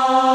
Oh.